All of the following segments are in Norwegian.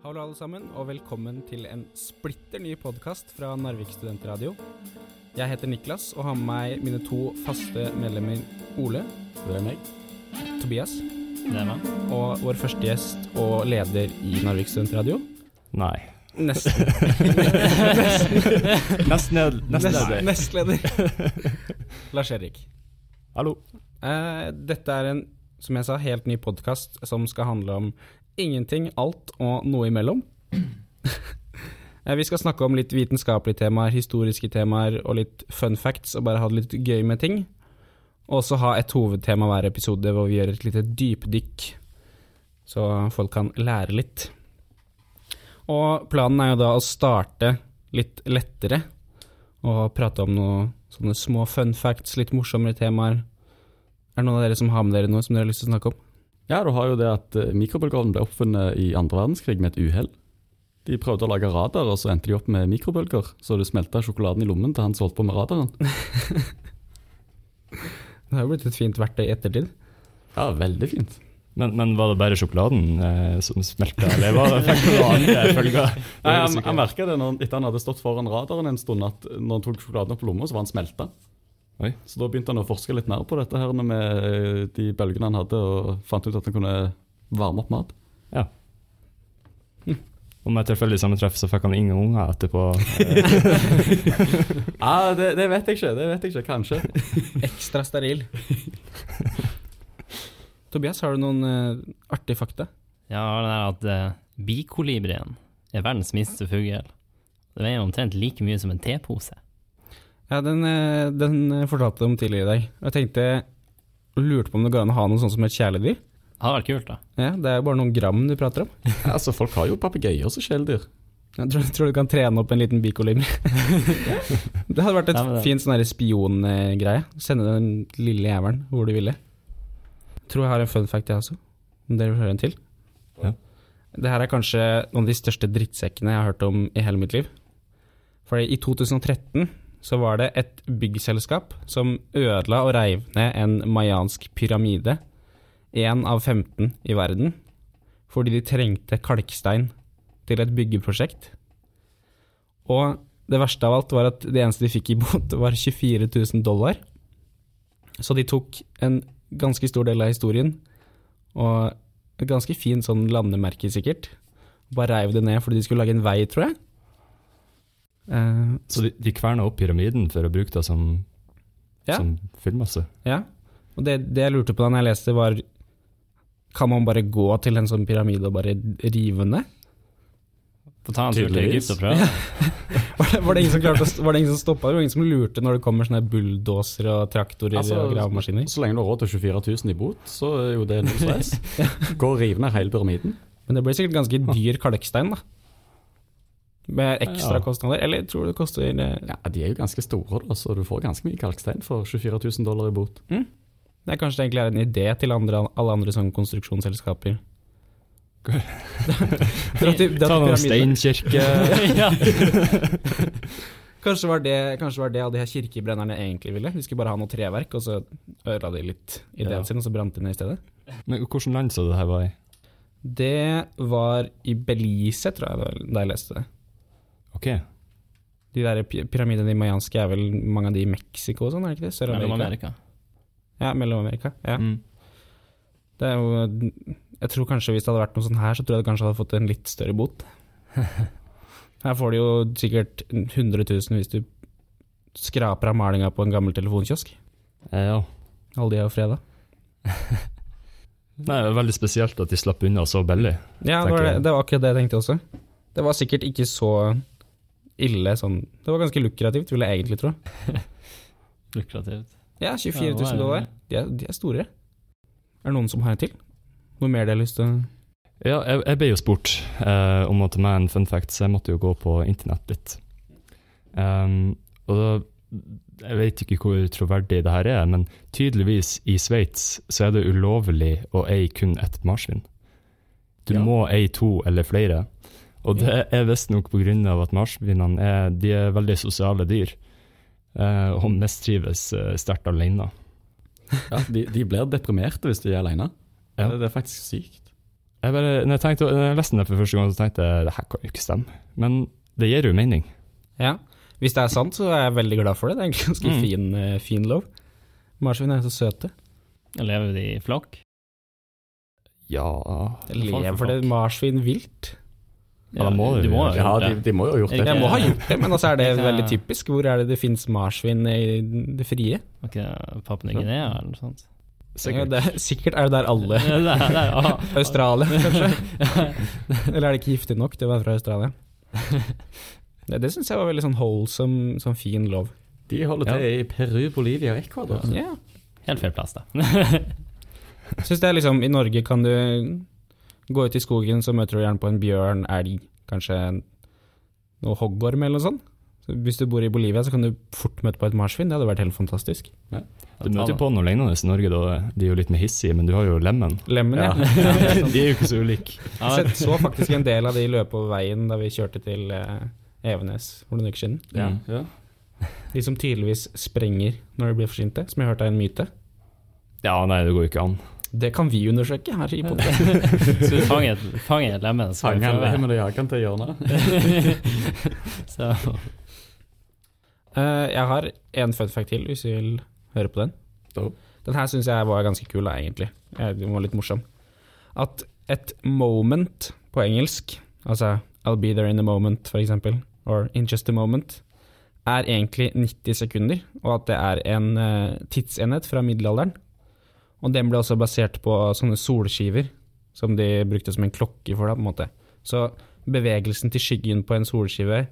Hallo alle sammen, og velkommen til en splitter ny podkast fra Narvik studentradio. Jeg heter Niklas og har med meg mine to faste medlemmer Ole Det er meg. Tobias Det er meg. og vår første gjest og leder i Narvik studentradio. Nei. Nesten. Nesten ned. Nesten Nest, nestleder. Lars Erik. Hallo. Eh, dette er en, som jeg sa, helt ny podkast som skal handle om ingenting, alt og noe imellom. Eh, Vi skal snakke om litt vitenskapelige temaer, historiske temaer og litt fun facts, og bare ha det litt gøy med ting. Og så ha et hovedtema hver episode hvor vi gjør et lite dypdykk, så folk kan lære litt. Og planen er jo da å starte litt lettere, og prate om noe sånne små fun facts, litt morsommere temaer. Er det noen av dere som har med dere noe som dere har lyst til å snakke om? Ja, du har jo det at eh, mikrobølgeovnen ble oppfunnet i andre verdenskrig med et uhell. De prøvde å lage radar, og så endte de opp med mikrobølger. Så det smelta sjokoladen i lommen til han som holdt på med radaren. Det har jo blitt et fint verktøy i ettertid. Ja, veldig fint. Men, men var det bare sjokoladen eh, som smelta, eller var det fikk noe noen andre følger? Nei, han, han merka det når, etter han hadde stått foran radaren en stund, at når han tok sjokoladen opp på lomma, så var han smelta. Oi. Så da begynte han å forske litt mer på dette her med eh, de bølgene han hadde, og fant ut at han kunne varme opp mat. Ja. Om jeg tilfeldig sammentreff så fikk han ingen unger etterpå. Ja, det, det vet jeg ikke. det vet jeg ikke, Kanskje. Ekstra steril. Tobias, har du noen uh, artige fakta? Ja, det er at uh, bikolibrien er verdens minste fugl. Det veier omtrent like mye som en tepose. Ja, den, eh, den fortalte fortalte om tidligere i dag. Jeg tenkte og lurte på om det går an å ha noe sånt som et kjæledyr. Det hadde vært kult, da. Ja, Det er jo bare noen gram du prater om. Ja, altså, Folk har jo papegøyer som kjæledyr. Jeg tror, tror du kan trene opp en liten bikolim. det hadde vært et Ja, det- fint sånn spiongreie. Sende den lille jævelen hvor du ville. Tror jeg har en fun fact, jeg også. Om dere vil høre en til? Ja. Det her er kanskje noen av de største drittsekkene jeg har hørt om i hele mitt liv. Fordi i 2013 så var det et byggselskap som ødela og reiv ned en mayansk pyramide, én av 15 i verden, fordi de trengte kalkstein til et byggeprosjekt. Og det verste av alt var at det eneste de fikk i bot, var 24 000 dollar. Så de tok en ganske stor del av historien, og et ganske fint sånn landemerke sikkert. Bare reiv det ned fordi de skulle lage en vei, tror jeg. Eh, Så de, de kverna opp pyramiden for å bruke det som, Ja. som fyllmasse? ja. Og det, det jeg lurte på da jeg leste, var Kan man bare gå til en sånn pyramide og bare rive ned? Få ta en tur til. Egypt og prøve. Var det, var ingen som klarte var det ingen som stoppa det? Var det ingen som lurte når det kommer sånne bulldosere og traktorer Altså, og gravemaskiner? Så lenge du har råd til 24 000 i bot, så er jo det null stress. Gå og rive ned hele pyramiden. Men det blir sikkert ganske dyr kalkstein, da. Med ekstra Ja. kostnader. Eller tror du det koster eh, Ja, De er jo ganske store, da, så du får ganske mye kalkstein for 24 000 dollar i bot. Det er kanskje det egentlig er en idé til andre, alle andre sånne konstruksjonsselskaper. Ta noen steinkirke. Kanskje var det kanskje var det av de her kirkebrennerne egentlig ville. De skulle bare ha noe treverk, og så ødela de litt ideen Ja. sin, og så brant de ned i stedet. Men hvilket land så det her var i? Det var i Belize, tror jeg, da jeg leste det. Ok. De der py- pyramidene de mayanske er vel mange av de i Mexico og sånn, er det ikke det? Mellom Sør-Amerika? Amerika. Ja, Mellom-Amerika. Ja. Mm. Det er jo Jeg tror kanskje hvis det hadde vært noe sånn her, så tror jeg det kanskje hadde fått en litt større bot. Her får du jo sikkert 100 000 hvis du skraper av malinga på en gammel telefonkiosk. Eh, ja. Alle de er jo freda. Nei, det er veldig spesielt at de slapp unna så billig. Ja, det var, Tenker det, jeg. det var akkurat det jeg tenkte også. Det var sikkert ikke så ille sånn Det var ganske lukrativt, vil jeg egentlig tro. Lukrativt. Ja, 24 000 er dollar. De er, de er store. Er det noen som har en til? Noe mer de har lyst til å Ja, jeg, jeg ble jo spurt eh, om å ta med en fun fact, så jeg måtte jo gå på internett litt. Um, og da Jeg vet ikke hvor troverdig det her er, men tydeligvis i Sveits så er det ulovlig å eie kun ett marsvin. Du Ja. må eie to eller flere. Og det er visstnok pga. at marsvinene er, de er veldig sosiale dyr. eh, og mistrives uh, sterkt alene. Ja, de, de blir deprimerte hvis de er alene. Ja. Det, det er faktisk sykt. Jeg bare, når jeg, tenkte, når jeg leste den for første gang, så tenkte jeg det her kan jo ikke stemme. Men det gir jo mening. Ja. Hvis det er sant, så er jeg veldig glad for det. Det er egentlig ganske Mm. fin, eh, fin lov. Marsvin er så søte. Lever de i flokk? Ja Lever det marsvin vilt? Ja, da må du det- må jo Ja, ha de, gjort det. de må jo ha gjort det. Jeg må ha gjort det, men også er det veldig typisk. Hvor er det det finnes marsvin i det frie? Okay, Papua Ny-Guinea eller noe sånt? Ja, Sikkert. det er, sikkert er det der alle Ja, det er- det er- ja. Australia, kanskje? Eller er det ikke giftig nok til å være fra Australia? Det, det syns jeg var veldig sånn wholesome, sånn fin lov. De holder Ja. til i Peru, Bolivia og Ecuador. Ja. Helt feil plass, da. Syns det er liksom I Norge kan du gå ut i skogen, så møter du gjerne på en bjørn, elg, kanskje noe hoggorm eller noe sånt. Så hvis du bor i Bolivia, så kan du fort møte på et marsvin. Det hadde vært helt fantastisk. Du møter jo på noe lignende i Norge, da. De er jo litt mer hissige, men du har jo lemmen. Lemmen, ja. De er jo ikke så ulike. Ja, Jeg så faktisk en del av de løpe over veien da vi kjørte til eh, Evenes for noen uker siden. Ja, Mm. ja. De som tydeligvis sprenger når de blir forsynte, som jeg hørte er en myte. Ja, nei, det går jo ikke an. Det kan vi undersøke her i podkasten. så du fanger et, fange et lemen, Fanger et lemen og jager den til hjørnet. Så Uh, jeg har en fun fact til, hvis du vil høre på den. Oh. Den her syns jeg var ganske kul, egentlig. Jeg- Den var litt morsom. At et moment på engelsk, altså I'll be there in a moment, for eksempel, or in just a moment, er egentlig 90 sekunder, og at det er en uh, tidsenhet fra middelalderen. Og den ble også basert på sånne solskiver, som de brukte som en klokke for, deg, på en måte. Så bevegelsen til skyggen på en solskive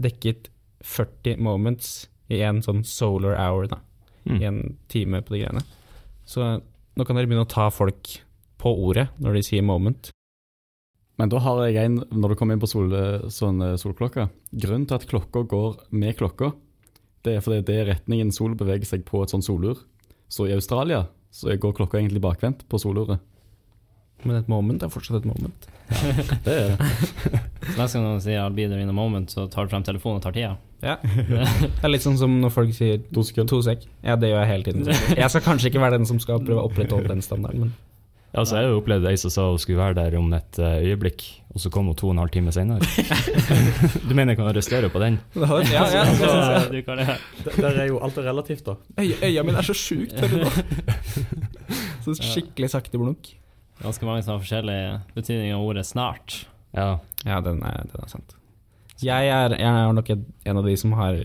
dekket 40 moments i en sånn solar hour, da Mm. i en time på de greiene. Så nå kan dere begynne å ta folk på ordet når de sier moment. Men da har jeg en, når du kommer inn på sol, sånn eh, solklokka Grunnen til at klokka går med klokka, det er fordi det er retningen sol beveger seg på et sånt solur. Så i Australia så går klokka egentlig bakvendt på soluret. Men et moment er fortsatt et moment. Det er det. neste gang noen sier 'I'll be there in a moment', så tar du frem telefonen og tar tida. Ja. Det er litt sånn som når folk sier To to sek. Ja, det gjør jeg hele tiden. Jeg skal kanskje ikke være den som skal prøve å opprettholde den standarden, men Altså, jeg har jo opplevd ei som sa hun skulle være der om et eh, øyeblikk, og så kom hun to og en halv time senere. du mener jeg kan arrestere på den? Ja, ja, ja. Så du kan ja. Der er jo alt er relativt, da. Øy- Øya mine er så sjukt tørre nå. Så skikkelig sakte blunk. Ganske mange som har forskjellig betydning av ordet 'snart'. Ja. Ja, den er, den er sant. Jeg er, jeg er nok en en av de som har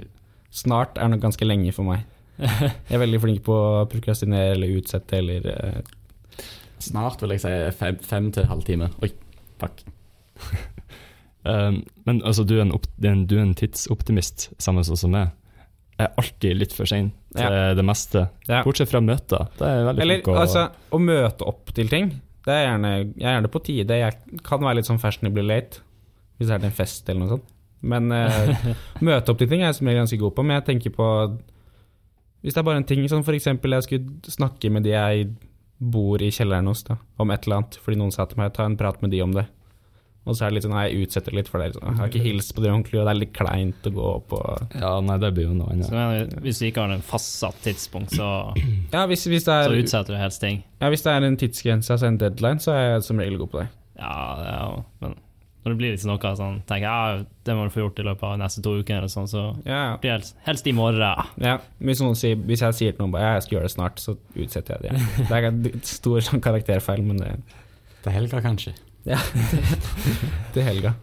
Snart er nok ganske lenge for meg. Jeg er veldig flink på å prokrastinere eller utsette eller eh, Snart vil jeg si fem, fem til halvtime. Oi, fuck. Um, men altså, du er en, opp, du er en, tidsoptimist, samme sånn som meg. Jeg er alltid litt for sein til det meste, ja. bortsett fra møter. Det er veldig Eller å altså, å møte opp til ting, det er gjerne, jeg er gjerne på tide. Jeg kan være litt sånn fashionably late, hvis det er til en fest eller noe sånt. Men uh, møte opp til ting er jeg som regel ganske god på, men jeg tenker på Hvis det er bare en ting, sånn for eksempel jeg skulle snakke med de jeg bor i kjelleren hos, da, om et eller annet, fordi noen sa til meg ta en prat med de om det. Og så er det litt sånn, nei, jeg utsetter litt, for det er sånn, jeg har ikke hilst på de ordentlig, og det er litt kleint å gå opp og Ja, nei, det blir jo noe Så annet. Ja. hvis du ikke har en fastsatt tidspunkt, så, Ja, hvis, hvis, det så er, utsetter du helst ting. ja, hvis det er en tidsgrense, altså en deadline, så er jeg som regel god på det. Ja, det er jo Men når det blir liksom noe sånn tenker jeg, ja, det må du få gjort i løpet av neste to uker, eller sånn, så Ja, blir det helst, helst i morgen. Ja, hvis, noen sier, hvis jeg sier til noen at jeg skal gjøre det snart, så utsetter jeg det. Det er en stor sånn karakterfeil, men det Til helga, kanskje. Ja, til helga.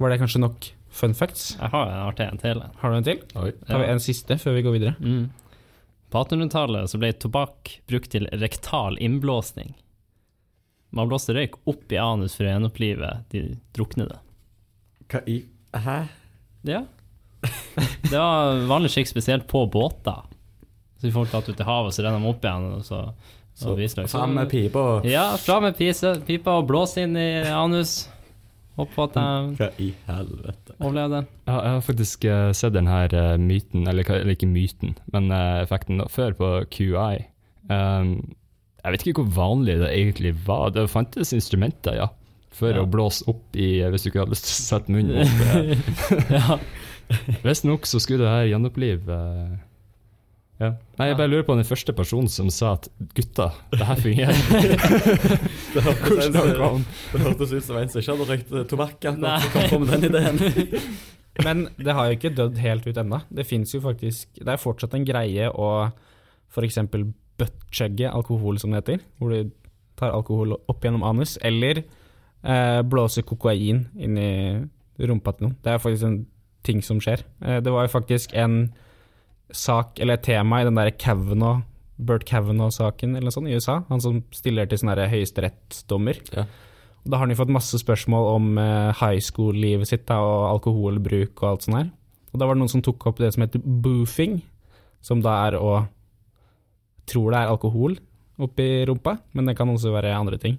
Var det kanskje nok fun facts? Jeg har en artig en til. Har du en til? Oi. Har vi en siste før vi går videre? Mm. På 1800-tallet ble tobakk brukt til rektal innblåsning. Man blåste røyk opp i anus for å gjenopplive de druknede. Hva i Hæ? Ja. Det var vanlig skikk, spesielt på båter. Så de folk tatt ut til havet, så renner de opp igjen, og så, Så så fram med pipa og Ja, fram med pipa og blås inn i anus. Håper at de Hva i helvete? overlevde. Ja, jeg har faktisk uh, sett den her eh, myten, eller, eller ikke myten, men uh, effekten da, før på QI. Um, jeg vet ikke hvor vanlig det egentlig var. Det fantes instrumenter, ja, for Ja. å blåse opp i Hvis du ikke hadde lyst til å sette munnen opp. eh. ja. Visstnok så skulle det her gjenopplive eh, Ja. Nei, jeg bare lurer på den første personen som sa at gutta, det her fungerer. Det Hvordan det kom. Det hørtes ut som en som ikke hadde røykt tobakk. Akkurat, som kom på med den ideen. Men det har jo ikke dødd helt ut ennå. Det fins jo faktisk Det er fortsatt en greie å f.eks. buttchugge alkohol, som det heter. Hvor du tar alkohol opp gjennom anus. Eller eh, blåse kokain inn i rumpa til noen. Det er faktisk en ting som skjer. Eh, det var jo faktisk en sak, eller et tema, i den derre Kavanaugh, Bert Kavanaugh-saken eller noe sånt i USA. Han som stiller til sånn høyesterettsdommer. Ja. Da har han jo fått masse spørsmål om eh, high school-livet sitt da, og alkoholbruk og alt sånt her. Og da var det noen som tok opp det som heter boofing, som da er å Tror det er alkohol oppi rumpa, men det kan også være andre ting.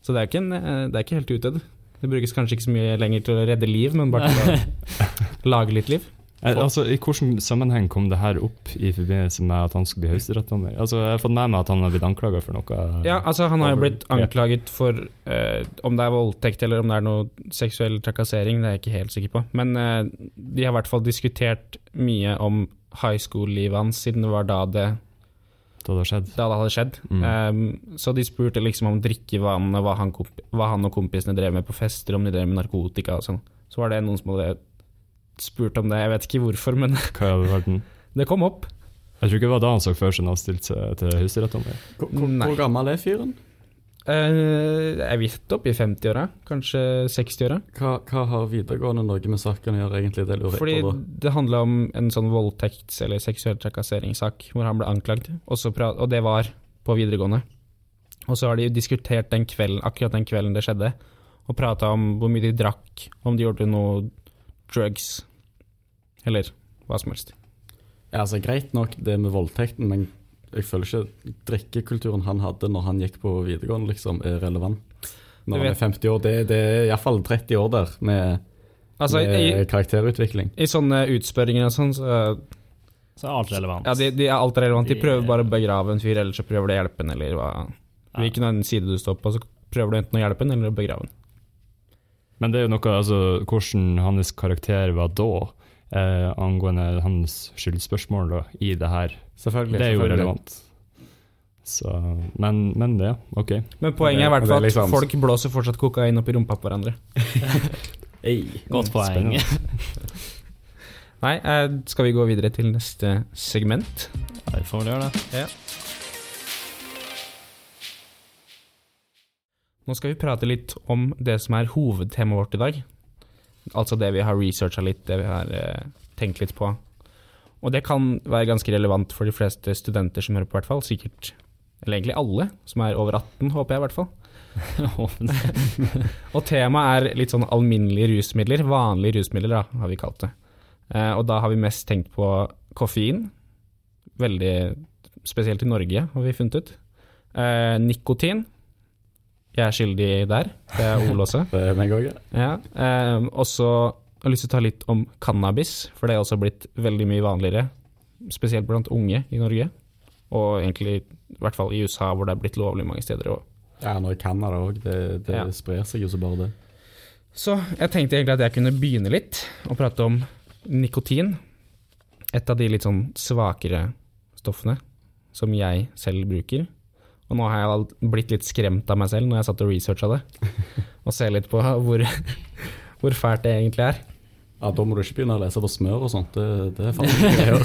Så det er ikke, en, eh, det er ikke helt utdødd. Det brukes kanskje ikke så mye lenger til å redde liv, men bare til å lage litt liv. Eh, Altså, I hvilken sammenheng kom det her opp i forbindelse med at han skulle bli høyesterettsdommer? Altså, jeg har fått med meg at han har blitt anklaga for noe. Ja, altså Han har jo blitt anklaget for uh, om det er voldtekt eller om det er noe seksuell trakassering, det er jeg ikke helt sikker på. Men uh, de har i hvert fall diskutert mye om high school-livet hans, siden det var da det, det hadde skjedd. da det hadde skjedd. Mm. Um, så de spurte liksom om drikkevanene, hva han, hva han og kompisene drev med på fester, om de drev med narkotika og sånn. Så var det noen som hadde spurt om det, jeg vet ikke hvorfor, men Hva i all verden? det kom opp. Jeg tror ikke det var da han så for seg når han stilte seg til. Hvor, hvor, hvor gammel er fyren? Jeg visste opp i 50-åra, kanskje 60-åra. Hva, hva har videregående Norge med saken å gjøre, egentlig? Det lurer Fordi på da. det handla om en sånn voldtekts- eller seksuell trakasseringssak hvor han ble anklagd, og, og det var på videregående. Og så har de jo diskutert den kvelden, akkurat den kvelden det skjedde, og prata om hvor mye de drakk, om de gjorde noe drugs, eller hva som helst. Ja, altså Greit nok det med voldtekten, men jeg føler ikke drikkekulturen han hadde når han gikk på videregående, liksom, er relevant. Når han er 50 år, det, det er iallfall 30 år der med, Altså, med i, karakterutvikling. i sånne utspørringer og sånn, så Så er alt relevant. Ja, de, de er alt relevant. De prøver bare å begrave en fyr, eller så prøver de å hjelpe en, eller hva. Hvilken den side du står på, så prøver du enten å hjelpe en, eller å begrave en. Men det er jo noe, altså, hvordan hans karakter var da, eh, angående hans skyldspørsmål da, i det her, Selvfølgelig. det er jo selvfølgelig. relevant. Så, men, men det, ok. Men poenget er i hvert er fall at liksom- folk blåser fortsatt kokain opp i rumpa på hverandre. Ei. Godt poeng. Nei, eh, skal vi gå videre til neste segment? Ja, vi får vel gjøre det. Nå skal vi prate litt om det som er hovedtemaet vårt i dag. Altså det vi har researcha litt, det vi har eh, tenkt litt på. Og det kan være ganske relevant for de fleste studenter som hører på, i hvert fall. Sikkert, eller egentlig alle som er over 18, håper jeg i hvert fall. Og temaet er litt sånn alminnelige rusmidler, vanlige rusmidler da, har vi kalt det. Eh, og da har vi mest tenkt på koffein, veldig spesielt i Norge har vi funnet ut. Eh, nikotin, jeg er skyldig der, det er Ole også. Det er meg òg, ja. Ja, eh, så har lyst til å ta litt om cannabis, for det er også blitt veldig mye vanligere, spesielt blant unge i Norge. Og egentlig i hvert fall i USA, hvor det er blitt lovlig mange steder. Ja, nå i Canada òg. Det, det Ja. sprer seg jo så bare det. Så jeg tenkte egentlig at jeg kunne begynne litt og prate om nikotin. Et av de litt sånn svakere stoffene som jeg selv bruker. Og nå har jeg blitt litt skremt av meg selv når jeg satt og researcha det, og ser litt på hvor, hvor fælt det egentlig er. Ja, Da må du ikke begynne å lese på smør og sånt. Det, det er farlige greier.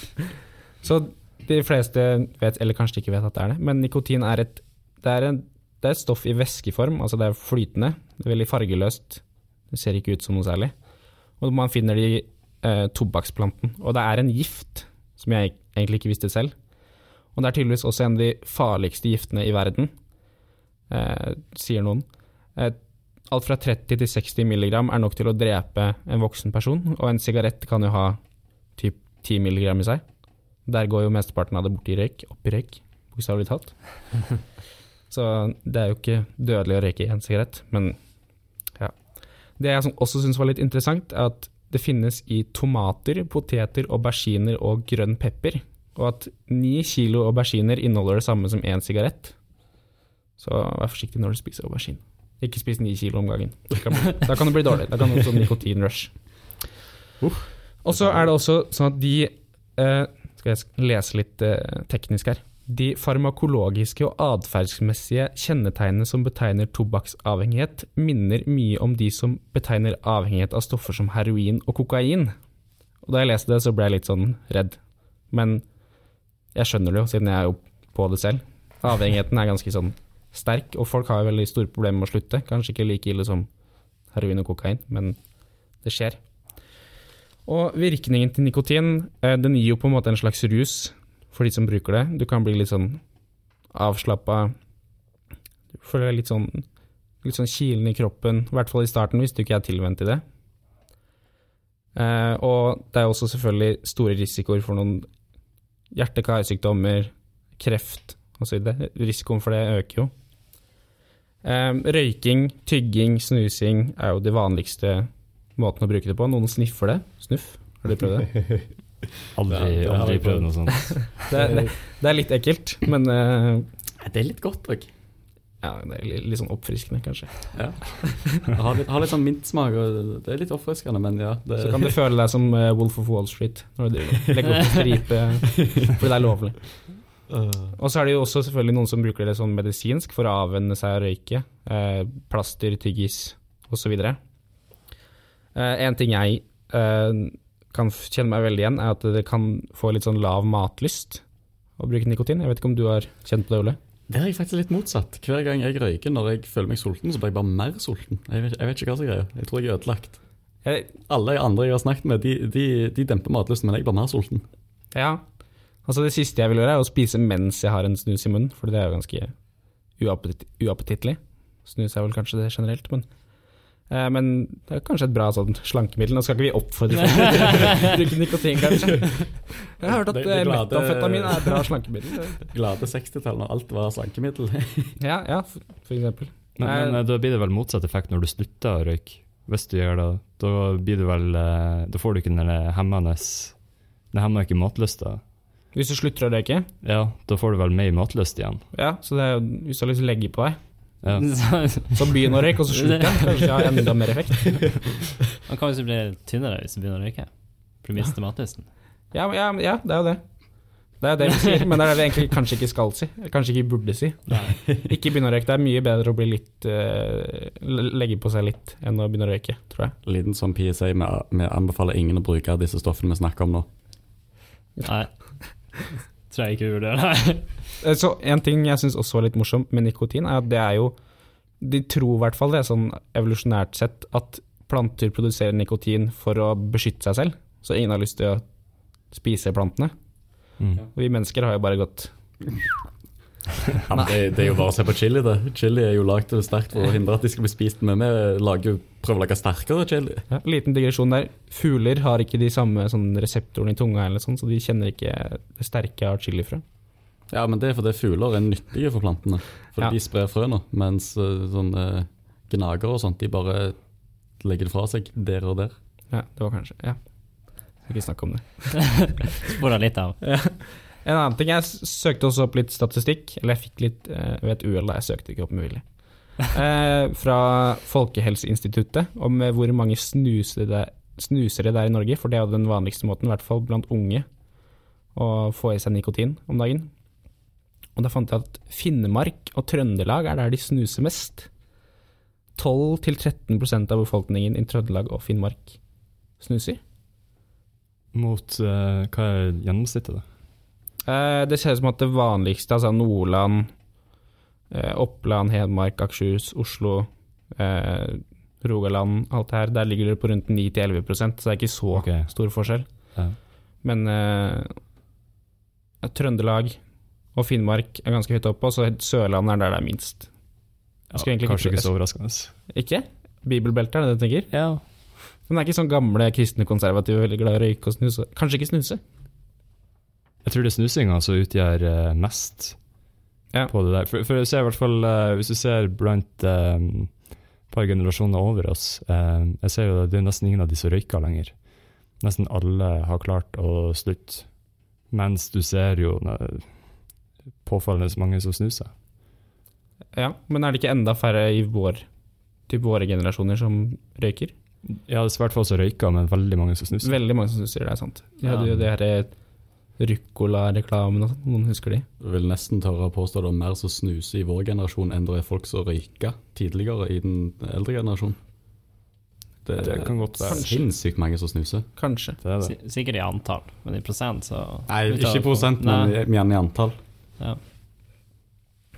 Så de fleste vet, eller kanskje ikke vet at det er det, men nikotin er et, det er en, det er et stoff i væskeform, altså det er flytende, det er veldig fargeløst, det ser ikke ut som noe særlig. Og man finner det i eh, tobakksplanten, og det er en gift, som jeg egentlig ikke visste selv. Og det er tydeligvis også en av de farligste giftene i verden, eh, sier noen. Eh, alt fra 30 til 60 milligram er nok til å drepe en voksen person, og en sigarett kan jo ha typ 10 milligram i seg. Der går jo mesteparten av det bort i røyk, opp i røyk, bokstavelig talt. Så det er jo ikke dødelig å røyke en sigarett, men ja. Det jeg også syns var litt interessant, er at det finnes i tomater, poteter, auberginer og grønn pepper, og at ni kilo auberginer inneholder det samme som én sigarett. Så vær forsiktig når du spiser aubergine. Ikke spis ni kilo om gangen. Det kan bli- Da kan det bli dårlig. Da kan det bli sånn nikotinrush. Og så er det også sånn at de eh, Skal jeg lese litt eh, teknisk her. De farmakologiske og atferdsmessige kjennetegnene som betegner tobakksavhengighet, minner mye om de som betegner avhengighet av stoffer som heroin og kokain. Og da jeg leste det, så ble jeg litt sånn redd. Men jeg skjønner det jo, siden jeg er jo på det selv. Avhengigheten er ganske sånn sterk, og folk har veldig store problemer med å slutte. Kanskje ikke like ille som heroin og kokain, men det skjer. Og virkningen til nikotin, eh, den gir jo på en måte en slags rus for de som bruker det. Du kan bli litt sånn avslappa, du føler deg litt sånn, litt sånn kilende i kroppen, i hvert fall i starten hvis du ikke er tilvendt til det. Eh, og det er også selvfølgelig store risikoer for noen hjerte-karsykdommer, kreft osv. Risikoen for det øker jo. Eh, røyking, tygging, snusing er jo de vanligste måten å bruke det på. Noen sniffer det. Snuff. Har du prøvd det? Aldri, Ja, aldri prøvd noe sånt. Det, er- det, det er litt ekkelt, men eh, Det er litt godt òg. ja, det er litt, litt sånn oppfriskende, kanskje. Har litt, har litt sånn mintsmak, og det er litt oppfriskende, men ja. Det, Så kan du føle deg som eh, Wolf of Wall Street når du legger opp en stripe fordi det er lovlig. Og så er det jo også selvfølgelig noen som bruker det sånn medisinsk for å avvenne seg å røyke. Eh, plaster, tyggis osv. Eh, en ting jeg eh, kan kjenne meg veldig igjen, er at det kan få litt sånn lav matlyst å bruke nikotin. Jeg vet ikke om du har kjent på det, Ole? det er jeg faktisk litt motsatt. Hver gang jeg røyker når jeg føler meg sulten, så blir jeg bare mer sulten. Jeg vet, jeg vet ikke hva som er greia. Jeg tror jeg er ødelagt. Jeg, Alle andre jeg har snakket med, de, de, de demper matlysten, men jeg blir mer sulten. ja. Altså det siste jeg vil gjøre, er å spise mens jeg har en snus i munnen, for det er jo ganske uappetitt, uappetittlig. Snus er vel kanskje det generelt, men eh, men det er kanskje et bra sånn slankemiddel. Nå skal ikke vi oppfordre folk til å bruke nikotin, kanskje. Jeg har hørt at Det- det eh, glade- metafetamin er et bra slankemiddel. Glade 60-tall når alt var slankemiddel. Ja, ja, for, for eksempel. Men, men eh, da blir det vel motsatt effekt når du slutter å røyke. Hvis du gjør det, da blir du vel Da får du ikke den hemmende Det hemmer ikke matlysta. Hvis du slutter å røyke, Ja, da får du vel mer matlyst igjen. ja, så det er, hvis du har lyst til å legge på deg, Ja. så begynn å røyke, og så slutter igjen. Kanskje det har enda mer effekt. Man kan jo bli tynnere hvis du begynner å røyke. For du mister matlysten. Ja, ja, ja, det er jo det. Det er det vi sier, men det er det vi egentlig kanskje ikke skal si. Kanskje ikke burde si. Ikke begynne å røyke. Det er mye bedre å bli litt eh, legge på seg litt enn å begynne å røyke, tror jeg. Liten som PSA, vi anbefaler ingen å bruke disse stoffene vi snakker om nå. Nei. Tror jeg ikke vi det. nei. Så en ting jeg syns også var litt morsomt med nikotin, er at det er jo De tror i hvert fall det er sånn evolusjonært sett at planter produserer nikotin for å beskytte seg selv, så ingen har lyst til å spise plantene. Mm. Og vi mennesker har jo bare gått Ja, men det, det er jo bare å se på chili, det. Chili er jo lagd sterkt for å hindre at de skal bli spist, men vi lager jo, prøver å lage sterkere chili. Ja, liten digresjon der. Fugler har ikke de samme sånn, reseptorene i tunga, eller sånn, så de kjenner ikke det sterke av chilifrø. Ja, men det er fordi fugler er nyttige for plantene. For Ja. de sprer frøene, mens eh, sånne gnagere og sånt, de bare legger det fra seg der og der. Ja, det var kanskje Ja. Skal ikke snakke om det. Spora litt av. En annen ting, jeg søkte også opp litt statistikk, eller jeg fikk litt uh, ved et uhell, jeg søkte ikke opp med vilje. Eh, fra Folkehelseinstituttet om eh, hvor mange snusere det, snusere det er i Norge, for det er jo den vanligste måten, i hvert fall blant unge, å få i seg nikotin om dagen. Og da fant jeg at Finnmark og Trøndelag er der de snuser mest. 12-13% av befolkningen i Trøndelag og Finnmark snuser. Mot uh, Hva er gjennomsnittet, da? Eh, det ser ut som at det vanligste, altså Nordland, eh, Oppland, Hedmark, Akershus, Oslo, eh, Rogaland, alt det her, der ligger det på rundt 9-11% så det er ikke så okay. stor forskjell. Ja. Men Trøndelag og Finnmark er ganske høyt oppe, og så Sørlandet er der det er minst. Ja, kanskje ikke så overraskende. Ikke? Bibelbeltet, er det det du tenker? Ja. Men det er ikke sånn gamle kristne konservative veldig glad i å røyke og snuse. Kanskje ikke snuse? Jeg tror det er snusinga som utgjør eh, mest Ja. på det der. For, for jeg ser i hvert fall, eh, hvis du ser blant eh, et par generasjoner over oss, eh, jeg ser jo at det er nesten ingen av de som røyker lenger. Nesten alle har klart å slutte. Mens du ser jo eh, påfallende mange som snuser. Ja, men er det ikke enda færre i vår, typ våre generasjoner som røyker? Ja, det er svært få som røyker, men veldig mange som snuser. Veldig mange som snuser, det er sant. De hadde Ja. jo det her Ruccola-reklamen og sånn. Noen husker de? Jeg vil nesten tørre å påstå det er mer som snuser i vår generasjon enn det er folk som røyker tidligere i den eldre generasjonen. Det Det kan godt være. sinnssykt mange som snuser. Kanskje. Det er det. Sikkert i antall, men i prosent så Nei, ikke i prosent, men Nei. i- men gjerne i antall. ja.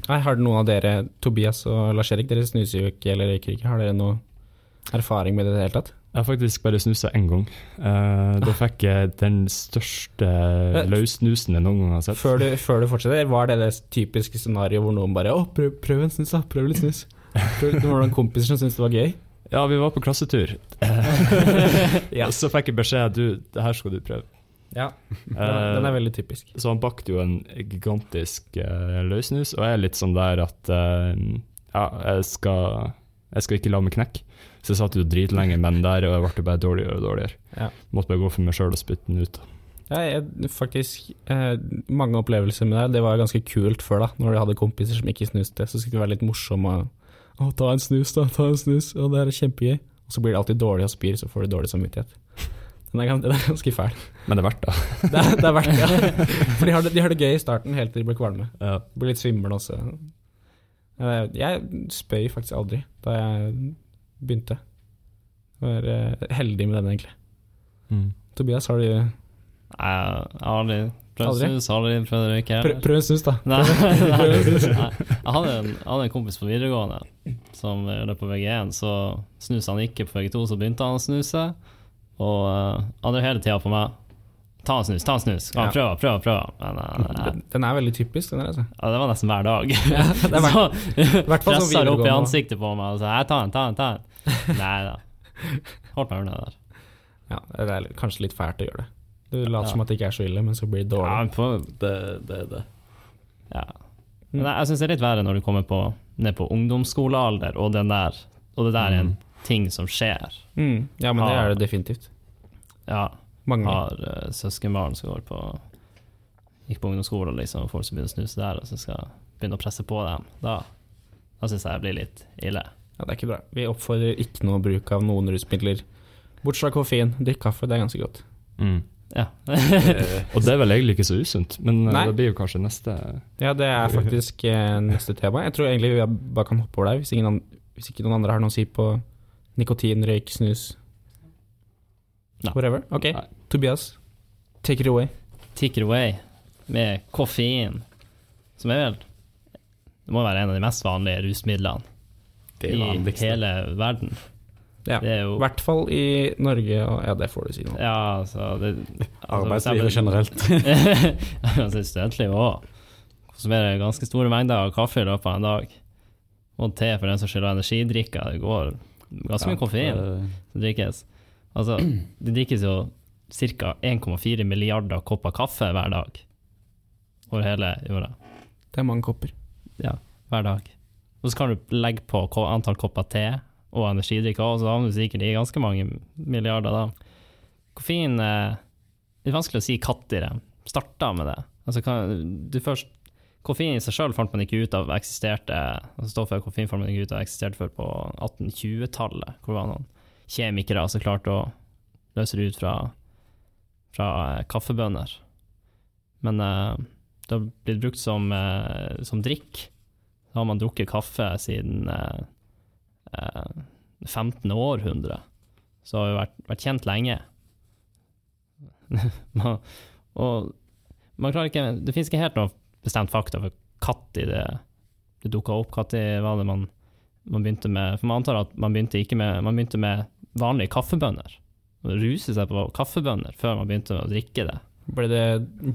Nei, har noen av dere, Tobias og Lars-Erik, dere snuser jo ikke eller røyker ikke. Har dere noe erfaring med det i det hele tatt? Jeg har faktisk bare snusa én gang. Uh, da fikk jeg den største løssnusen jeg noen gang har sett. Før du, før du fortsetter, var det det typiske scenarioet hvor noen bare 'Å, prøv, prøv en snus, da. Prøv litt snus'. Prøv, det var noen kompiser som syntes det var gøy. Ja, vi var på klassetur. Ja. Så fikk jeg beskjed du, det her skal du prøve. Ja, den, Eh, den er veldig typisk. Så han bakte jo en gigantisk uh, løssnus, og jeg er litt sånn der at uh, ja, jeg skal, jeg skal ikke la meg knekke. Så jeg satt jo dritlenge med den der, og jeg ble bare dårligere og dårligere. Ja. Måtte bare gå for meg sjøl og spytte den ut. Ja, jeg, faktisk, eh, mange opplevelser med det. Det var ganske kult før, da. Når du hadde kompiser som ikke snuste, så skulle det være litt morsom og Å, ta en snus, da. Ta en snus. Å, det her er kjempegøy. Og så blir det alltid dårlig og spyr, så får du dårlig samvittighet. Den er, den er ganske fæl. Men det er verdt det. Det er, det er verdt. Ja. For de har, det, de har det gøy i starten, helt til de blir kvalme. Ja. Blir litt svimle også. Eh, Jeg spøy faktisk aldri da jeg begynte. Jeg var eh, heldig med den, egentlig. Mm. Tobias, har du Jeg har aldri prøvd snus, aldri prøvd å røyke. Prøv, prøv en snus, da. Nei, nei, nei. Jeg hadde en, jeg hadde en kompis på videregående som løp på VG1, så snuste han ikke på VG2, så begynte han å snuse. Og uh, han drev hele tida på meg. Ta en snus, ta en snus. Ja. Prøv, prøv, prøve. Men uh, Den, er veldig typisk, den der, altså. ja, det var nesten hver dag. Ja, det er hvert, så pressa han opp i ansiktet på meg og sa 'ta en, ta en, ta en'. Nei da. Holdt meg unna der. Ja, det er kanskje litt fælt å gjøre det. Du later Ja. som at det ikke er så ille, men så blir det dårlig. Ja, på, Det, det det. ja. Men jeg, jeg syns det er litt verre når du kommer på, ned på ungdomsskolealder, og, den der, og det der er en ting som skjer. Mm. Ja, men det er det definitivt. Ja, Mange. har uh, søskenbarn som går på Gikk på ungdomsskole, og liksom, folk som begynner å snuse der, og så skal begynne å presse på dem. Da, da syns jeg det blir litt ille. Ja, det er ikke bra. Vi oppfordrer ikke noe bruk av noen rusmidler. Bortsett fra koffein. Drikk kaffe, det er ganske godt. Mm. Ja. Og det er vel egentlig ikke så usunt, men eh, Nei. det blir jo kanskje neste Ja, det er faktisk eh, neste tema. Jeg tror egentlig vi bare kan hoppe over der, hvis, ingen an hvis ikke noen andre har noe å si på nikotin, røyk, snus. Nei. Whatever. Ok, Nei. Tobias, take it away. Take it away med koffein, som er vel Det må være en av de mest vanlige rusmidlene Det i vanligste. hele verden. Ja. Det er jo I hvert fall i Norge, og ja, det får du si nå. Ja, altså det, altså, Arbeidslivet generelt. altså studentlivet òg. Konsumerer ganske store mengder av kaffe i løpet av en dag. Og te for den som skylder energidrikker. Det går ganske mye koffein som drikkes. Altså, det drikkes jo ca. 1,4 milliarder kopper kaffe hver dag over hele jorda. Det er mange kopper. Ja, hver dag. Og så kan du legge på antall kopper te og energidrikker, og så havner du sikkert i ganske mange milliarder da. Koffein eh, Det er vanskelig å si når det starta med det. Altså, kan, du først Koffein i seg sjøl fant man ikke ut av eksisterte altså Stoffet koffein fant man ikke ut av eksisterte før på 1820-tallet, hvor var det noen kjemikere som klarte å løse det ut fra, fra eh, kaffebønner. Men uh, det har blitt brukt som, uh, som drikk. Da har man drukket kaffe siden uh, eh, 15. århundre. Så har det vært, vært kjent lenge. man, og man klarer ikke Det finnes ikke helt noe bestemt fakta for når det, det dukka opp. Når var det man, man begynte med For man antar at man begynte, med, man begynte med vanlige kaffebønner. Og ruser seg på kaffebønner før man begynte å drikke det. Ble det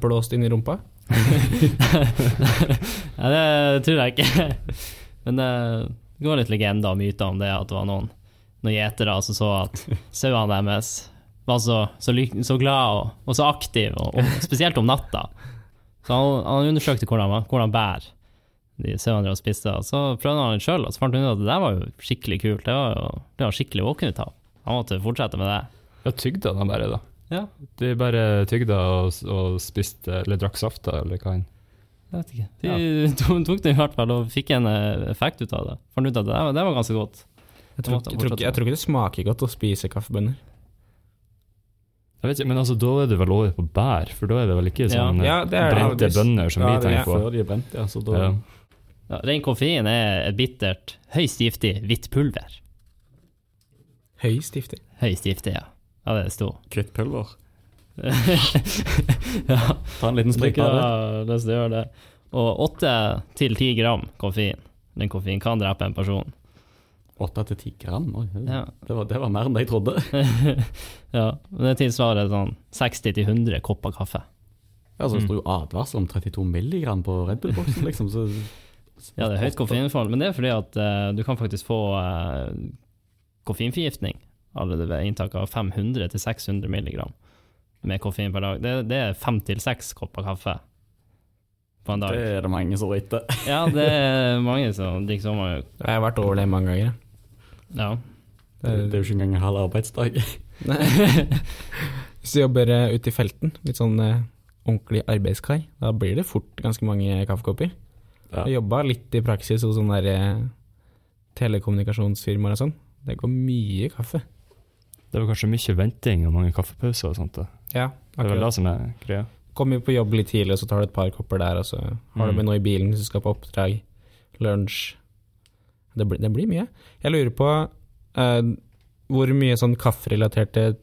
blåst inn i rumpa? ja, det tror jeg ikke. Men det, det går litt legender og myter om det, at det var noen, noen gjetere som så at sauene deres var så, så, så glad og, og så aktive, og, og spesielt om natta. Så han, han undersøkte hvordan, hvordan bær de sauene deres spiste, og så prøvde han litt sjøl, og så fant han ut at det der var jo skikkelig kult. Det var jo det var skikkelig våken ut av. Han måtte fortsette med det. Ja, tygda de bare, da. Ja, De bare tygda og, og spiste, eller drakk safta, eller hva enn. jeg vet ikke. De tok- tok det i hvert fall og fikk en eh, effekt ut av det. Fant ut at det, var- det var ganske godt. Jeg tror, jeg, tror, ikke- jeg tror ikke det smaker godt å spise kaffebønner. Jeg vet ikke, Men altså, da er det vel over på bær, for da er det vel ikke Ja. sånn Ja, det det. brente bønner som ja, vi er tenker på? før de er brent, ja. Så da, Ja. Ja, ren koffein er et bittert, høyst giftig hvitt pulver. Høy stifter. Ja. Ja, det er stor. Krittpulver. ja, Ta en liten det ikke av det. gjøre det. Og åtte til ti gram koffein, den koffein kan drepe en person. Åtte til ti gram? Oi, Ja. det, var, det var mer enn det jeg trodde. ja, men det tilsvarer sånn 60 til 100 kopper kaffe. Ja, så Mm. Det sto jo advarsel om 32 milligram på Red Bull-boksen, liksom. Så, Ja, det er høyt koffeinforhold, men det er fordi at uh, du kan faktisk få eh, koffeinforgiftning allerede ved inntak av 500-600 milligram med koffein per dag. Det, det er fem til seks kopper kaffe på en dag. Det er det mange som drikker. Ja, det er mange som drikker så mange. Jeg har vært over det mange ganger. Ja. Det, det er jo ikke engang en halv arbeidsdag. Hvis du jobber eh, ute i felten, litt sånn eh, ordentlig arbeidskar, da blir det fort ganske mange kaffekopper. Ja. Jeg jobba litt i praksis hos sånne der, eh, telekommunikasjonsfirmaer og sånn. Det går mye kaffe. Det var kanskje mye venting og mange kaffepauser og sånt. da. Ja, Det er vel det som er greia. Kommer på jobb litt tidlig, og så tar du et par kopper der, og så har du Mm. med noe i bilen hvis du skal på oppdrag. Lunsj. Det blir, det blir mye. Jeg lurer på uh, hvor mye sånn kafferelaterte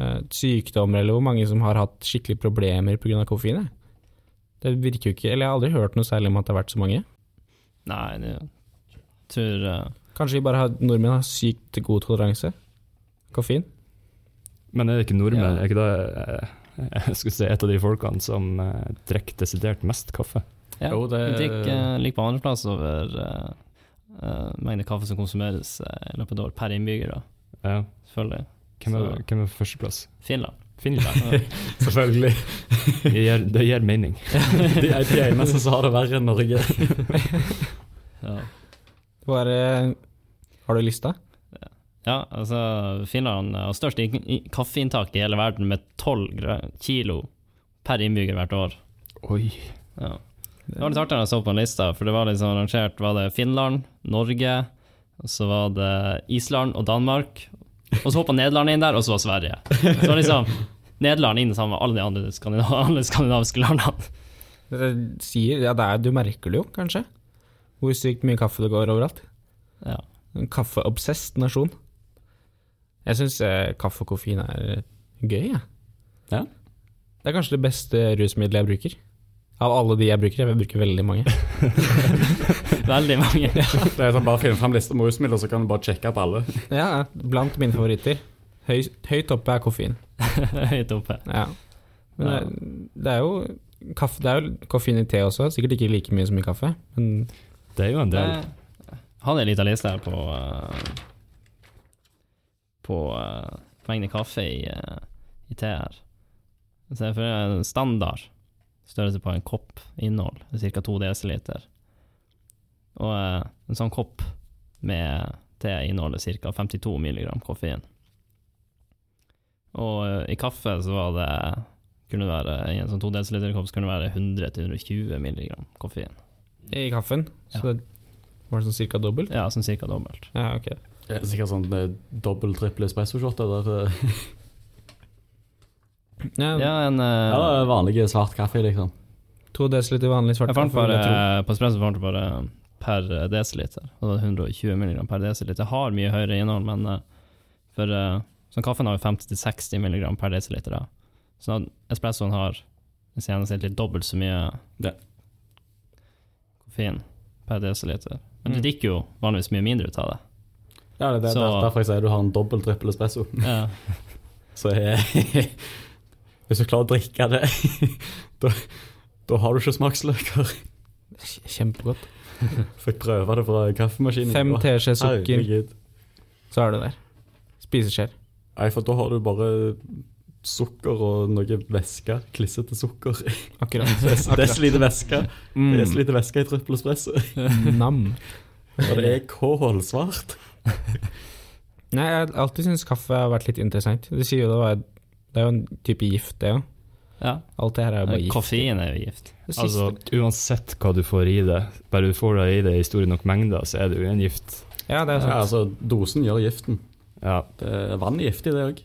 uh, sykdommer, eller hvor mange som har hatt skikkelig problemer pga. koffein. jeg. Det virker jo ikke Eller jeg har aldri hørt noe særlig om at det har vært så mange. Nei, det tror eh, Kanskje vi bare har, nordmenn har sykt god toleranse? Koffein? Men er det ikke nordmenn, Ja. er ikke det eh, jeg skulle si, et av de folkene som uh, drikker desidert mest kaffe? Ja, Jo, det- drikker uh, like på andreplass over uh, uh, mengde kaffe som konsumeres uh, i løpet av et år per innbygger, da. Ja. selvfølgelig. Hvem er, Så- hvem er førsteplass? Finland. Finland. Selvfølgelig. Det gir, det gir mening. De er de eneste som har det verre enn Norge. Ja. Det Har du lista? ja, altså Finland har størst kaffeinntak i hele verden med 12 kilo per innbygger hvert år. Oi. Ja. Det var litt artig da jeg så på en lista, for det var liksom rangert var det Finland, Norge, og så var det Island og Danmark, og så hoppa Nederland inn der, og så var Sverige. Så liksom Nederland inn sammen med alle de andre skandinav alle skandinaviske landene. Det sier, ja, det er, du merker det jo, kanskje. Hvor sykt mye kaffe det går overalt. Ja. En kaffeobsesst nasjon. Jeg syns eh, kaffe og koffein er eh, gøy, jeg. Ja. Det er kanskje det beste rusmiddelet jeg bruker. Av alle de jeg bruker. Jeg bruker veldig mange. Veldig mange. Ja. Det er sånn Bare finne fram liste med rusmidler, så kan du bare sjekke opp alle. Ja, blant mine favoritter. Høy, høyt oppe er koffein. Høyt oppe. Ja. Men Ja. Det, det er jo kaffe, det er jo koffein i te også, sikkert ikke like mye som i kaffe. Men Det er jo en del. Jeg hadde en liten liste her på eh, På uh, mengde kaffe i, eh, i te her. Så er en standard størrelse på en kopp innhold ca. 2 dl. Og eh, en sånn kopp med te inneholder ca. 52 mg koffein. Og eh, i kaffe så var det kunne det være, I en sånn 2 dl-kopp så kunne det være 100-120 mg koffein. i kaffen så det var det sånn cirka dobbelt. Ja, sånn ca. dobbelt. Ja, ok. Det er sikkert sånn eh, dobbel, trippel espresso-shot der. eh. Ja, Ja, en eh, Ja, det er vanlig svart kaffe, liksom. To desiliter vanlig svart Jeg fant kaffe. vil jeg tro. på espresso fant jeg bare per desiliter. Og det var 120 mg per desiliter. Har mye høyere innhold, men eh, for uh, sånn kaffen har jo 50-60 mg per desiliter. Da. Så espressoen har i gjennomsnittlig dobbelt så mye Ja. koffein per desiliter. Men du Mm. drikker jo vanligvis mye mindre ut av det. Ja, det er Så- derfor jeg sier du har en dobbel, trippel espresso. Ja. Så jeg, hvis du klarer å drikke det, da, da har du ikke smaksløker. Kjempegodt. Fikk prøve det fra kaffemaskinen. Fem teskjeer sukker, herregud. så er du der. Spiseskjeer. Nei, for da har du bare sukker og noe væske. Klissete sukker. Akkurat. Des- Desiliter væske. Mm. Desiliter væske i trippel espresso. Nam. Og det er kålsvart. Nei, jeg har alltid syntes kaffe har vært litt interessant. Du sier jo det, var, det er jo en type gift, det òg. ja. Alt det her er jo bare gift. Koffein er jo gift. Altså, uansett hva du får i det, bare du får det i det i store nok mengder, så er det jo en gift. ja, det er Ja, altså, dosen gjør giften. Ja, Det er vann er giftig, det òg.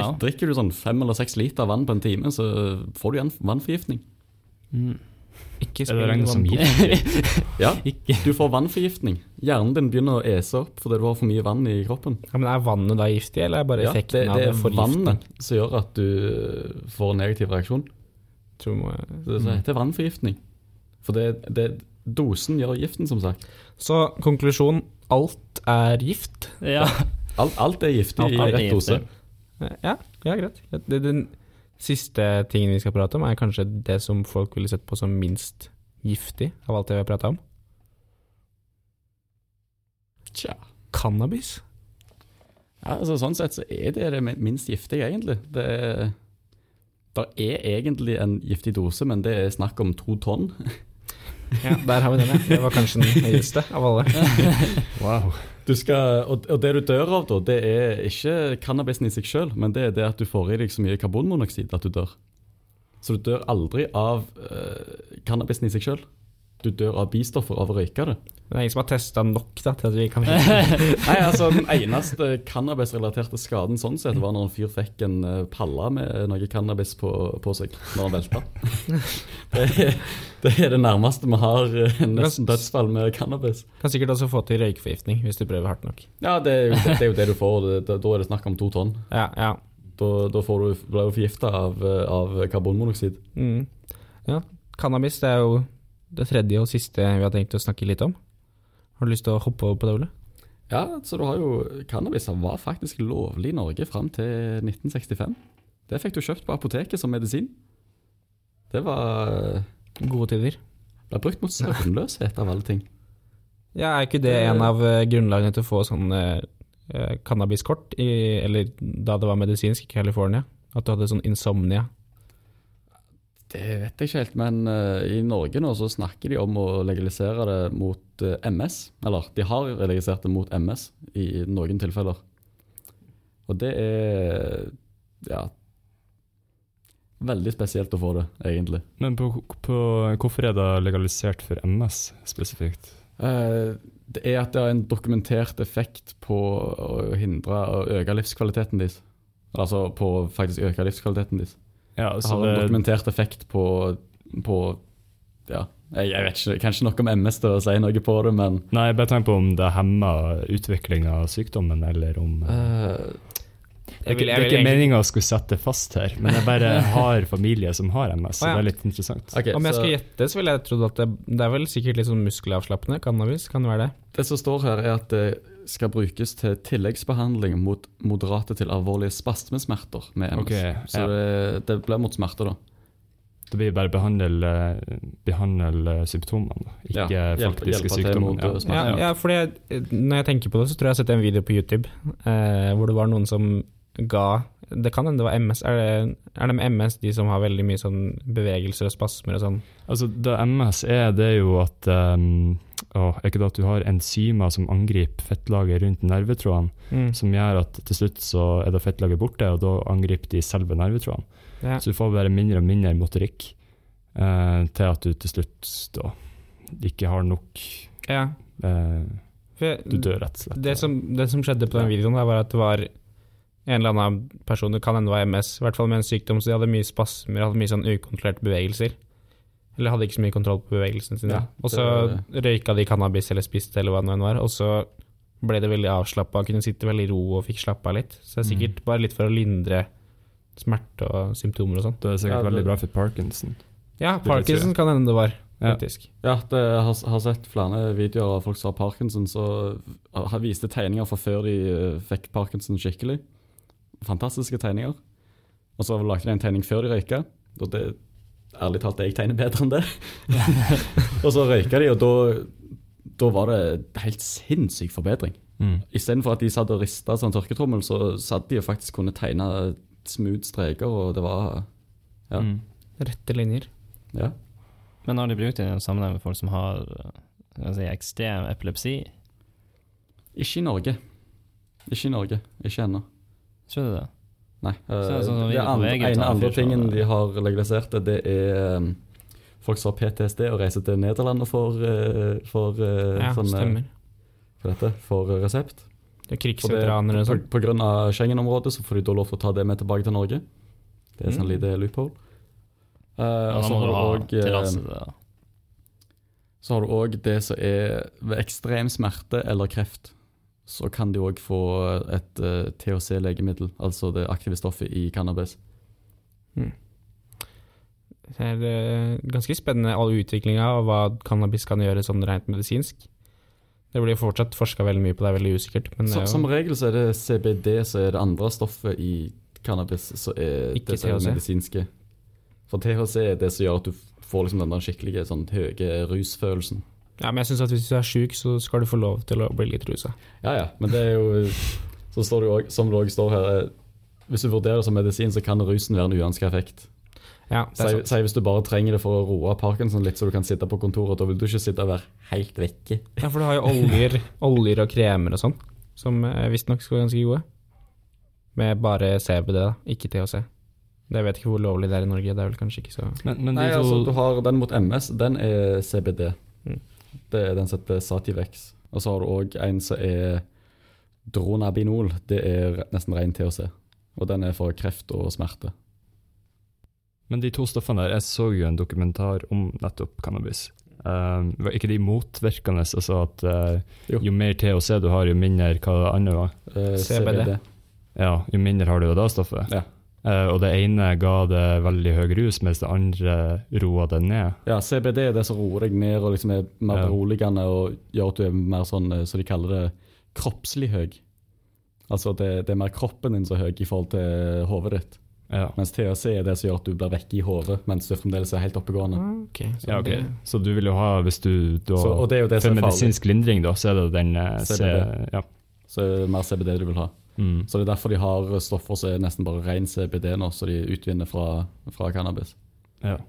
Ja. Drikker du sånn fem eller seks liter vann på en time, så får du igjen vannforgiftning. Mm. Ikke spill vann som? Ja, du får vannforgiftning. Hjernen din begynner å ese opp fordi du har for mye vann i kroppen. Ja, men Er vannet da giftig, eller er bare Ja, det, effekten det av det er vannet som gjør at du får en negativ reaksjon. Tror må- Det, det heter vannforgiftning. For det, det, dosen gjør giften, som sagt. Så konklusjon alt er gift? Ja. Alt, alt er giftig Alt i er rett dose. Ja, ja greit. Den siste tingen vi skal prate om, er kanskje det som folk ville sett på som minst giftig av alt det vi har prata om. Tja. Cannabis. Ja, altså, sånn sett så er det det minst giftige, egentlig. Det er, der er egentlig en giftig dose, men det er snakk om to tonn. Ja, der har vi den, ja. Det var kanskje den høyeste av alle. Wow. Skal, og det du dør av, da, det er ikke cannabisen i seg sjøl, men det er det at du får i deg så mye karbonmonoksid at du dør. Så du dør aldri av uh, cannabisen i seg sjøl. Du dør av bistoffer av å røyke det. Det er ingen som har testa nok da, til at vi kan Nei, altså Den eneste cannabisrelaterte skaden sånn sett var når en fyr fikk en eh, palle med noe cannabis på, på seg når han velta. Det, det er det nærmeste vi har eh, nesten dødsfall med cannabis. Kan sikkert også få til røykforgiftning hvis du prøver hardt nok. Ja, det er jo det, er jo det du får. Det, da, er det snakk om to tonn. Ja, ja. Da, da får du, blir du forgifta av, eh, av karbonmonoksid. Mm. ja. Cannabis det er jo det tredje og siste vi har tenkt å snakke litt om. Har du lyst til å hoppe over på det, Ole? Ja, så du har jo Cannabis var faktisk lovlig i Norge fram til 1965. Det fikk du kjøpt på apoteket som medisin. Det var Gode tider. ble brukt mot søvnløshet, av alle ting. Ja, Er ikke det en av eh, grunnlagene til å få sånn eh, eh, cannabiskort, i, eller da det var medisinsk i California? At du hadde sånn insomnia? Det vet jeg ikke helt, men uh, i Norge nå så snakker de om å legalisere det mot uh, MS. Eller de har legalisert det mot MS i noen tilfeller. Og det er ja veldig spesielt å få det, egentlig. Men på, på, hvorfor er det legalisert for MS spesifikt? Uh, det er at det har en dokumentert effekt på å hindre og øke livskvaliteten deres. Altså på å faktisk øke livskvaliteten deres. Ja, Det så har en det, dokumentert effekt på, på Ja, jeg, jeg vet ikke, kanskje noe om MS til å si noe på det, men Nei, jeg bare tenker på om det hemmer utviklinga av sykdommen, eller om eh, Det er ikke, det er ikke meninga å skulle sette fast her, men jeg bare har familie som har MS, så Å, ja. det er litt interessant. Okay, Om jeg så skal gjette, så ville jeg trodd at det, det er vel sikkert litt sånn muskelavslappende. Cannabis kan det være det. Det som står her, er at det skal brukes til tilleggsbehandling mot moderate til alvorlige spasmesmerter med MS. Ok, Så det, det blir mot smerter, da. Det blir bare behandle, behandle symptomene, ikke Ja, faktiske sykdommer. mot, uh. Ja, ja fordi når jeg tenker på det, så tror jeg jeg har sett en video på YouTube eh, hvor det var noen som ga Det kan hende det var MS. Er det, er det med MS de som har veldig mye sånn bevegelser og spasmer og sånn? Altså, det MS er, det er jo at um, å, Er ikke det at du har enzymer som angriper fettlaget rundt nervetrådene, Mm. som gjør at til slutt så er det fettlaget borte, og da angriper de selve nervetrådene. Ja. Så du får bare mindre og mindre motorikk eh, til at du til slutt da ikke har nok ja. eh, Du dør, rett og slett. Det som, det som skjedde på den videoen, der, var at det var en eller annen person, det kan hende det var MS, i hvert fall med en sykdom, så de hadde mye spasmer, hadde mye sånn ukontrollerte bevegelser. Eller hadde ikke så mye kontroll på bevegelsene sine. Ja, og så røyka de cannabis eller spiste eller hva det nå var, og så ble det veldig avslappa, kunne sitte veldig i ro og fikk slappa av litt. Så det er sikkert Mm. bare litt for å lindre smerte og symptomer og sånn. Det er sikkert Ja, det- veldig bra for Parkinson. Ja, Parkinson kan hende det var, Ja. faktisk. Ja, det jeg har, har sett flere videoer av folk som har parkinson, så har viste tegninger fra før de eh, fikk parkinson skikkelig. Fantastiske tegninger. Og så lagde de en tegning før de røyka, og det ærlig talt jeg tegner bedre enn det. og så røyka de, og da, da var det helt sinnssyk forbedring. Mm. Istedenfor at de satt og rista sånn tørketrommel, så satt de og faktisk kunne tegne smooth streker, og det var Ja. Mm. Rette linjer. Ja. Men har de brukt det i en sammenheng med folk som har eh, si, ekstrem epilepsi? Ikke i Norge. Ikke i Norge. Ikke ennå. Tror du det? Nei. Så det er eh, sånn det andre, VG, ene andre tingen de har legalisert, det, det er um, folk som har PTSD og reiser til Nederland og får, eh, får eh, Ja, sånn, eh, stemmer. For dette, for resept. Det er For krigsveteraner og på, sånn. på grunn av Schengen-området så får de da lov til å ta det med tilbake til Norge. Det er sånn Mm. lite loophole. Uh, Ja, og så har du òg det. Så har du òg det som er ved ekstrem smerte eller kreft. Så kan de òg få et uh, THC-legemiddel, altså det aktive stoffet i cannabis. Det er uh, ganske spennende all utviklinga av hva cannabis kan gjøre sånn rent medisinsk. Det blir fortsatt forska veldig mye på, det er veldig usikkert. Så, som regel så er det CBD som er det andre stoffet i cannabis, som er det som er medisinske. For THC er det som gjør at du får liksom den skikkelige sånn høye rusfølelsen. Ja, men jeg syns at hvis du er sjuk, så skal du få lov til å bli litt rusa. Ja, ja, men det er jo Så står det jo også, som det også står her eh, Hvis du vurderer det som medisin, så kan rusen være en uønska effekt. Ja, det er Si si hvis du bare trenger det for å roe parkinson litt, så du kan sitte på kontoret, da vil du ikke sitte og være helt vekke. Ja, for du har jo oljer, oljer og kremer og sånn, som eh, visstnok skal være ganske gode. Med bare CBD, da, ikke THC. Jeg vet ikke hvor lovlig det er i Norge, det er vel kanskje ikke så Men, men de Nei, to altså, du har den mot MS, den er CBD. Mm. Det er den som heter Sativex. Og så har du òg en som er Dronabinol. Det er nesten ren THC. Og den er for kreft og smerte. Men de to stoffene der, jeg så jo en dokumentar om nettopp cannabis. Um, var ikke de motvirkende? Altså at uh, Jo. jo mer THC du har, jo mindre hva det andre var? Eh, CBD. Ja, jo mindre har du av det stoffet. Ja. Eh, og det ene ga det veldig høy rus, mens det andre roa det ned. Ja, CBD er det som roer deg ned og liksom er mer Ja. beroligende og gjør at du er mer sånn, eh, så de kaller det, kroppslig høy. Altså det, det er mer kroppen din som er høy i forhold til hodet ditt. Ja. Mens THC er det som gjør at du blir vekke i hodet, mens du fremdeles er helt oppegående. Okay, så ja, okay. Så du vil jo ha, hvis du da Så, og det er jo det For medisinsk lindring, da, så er det den eh, C, CBD. ja. Så er det mer CBD du vil ha. Mm. Så det er derfor de har stoffer som er nesten bare ren CBD nå, så de utvinner fra, fra cannabis. ja.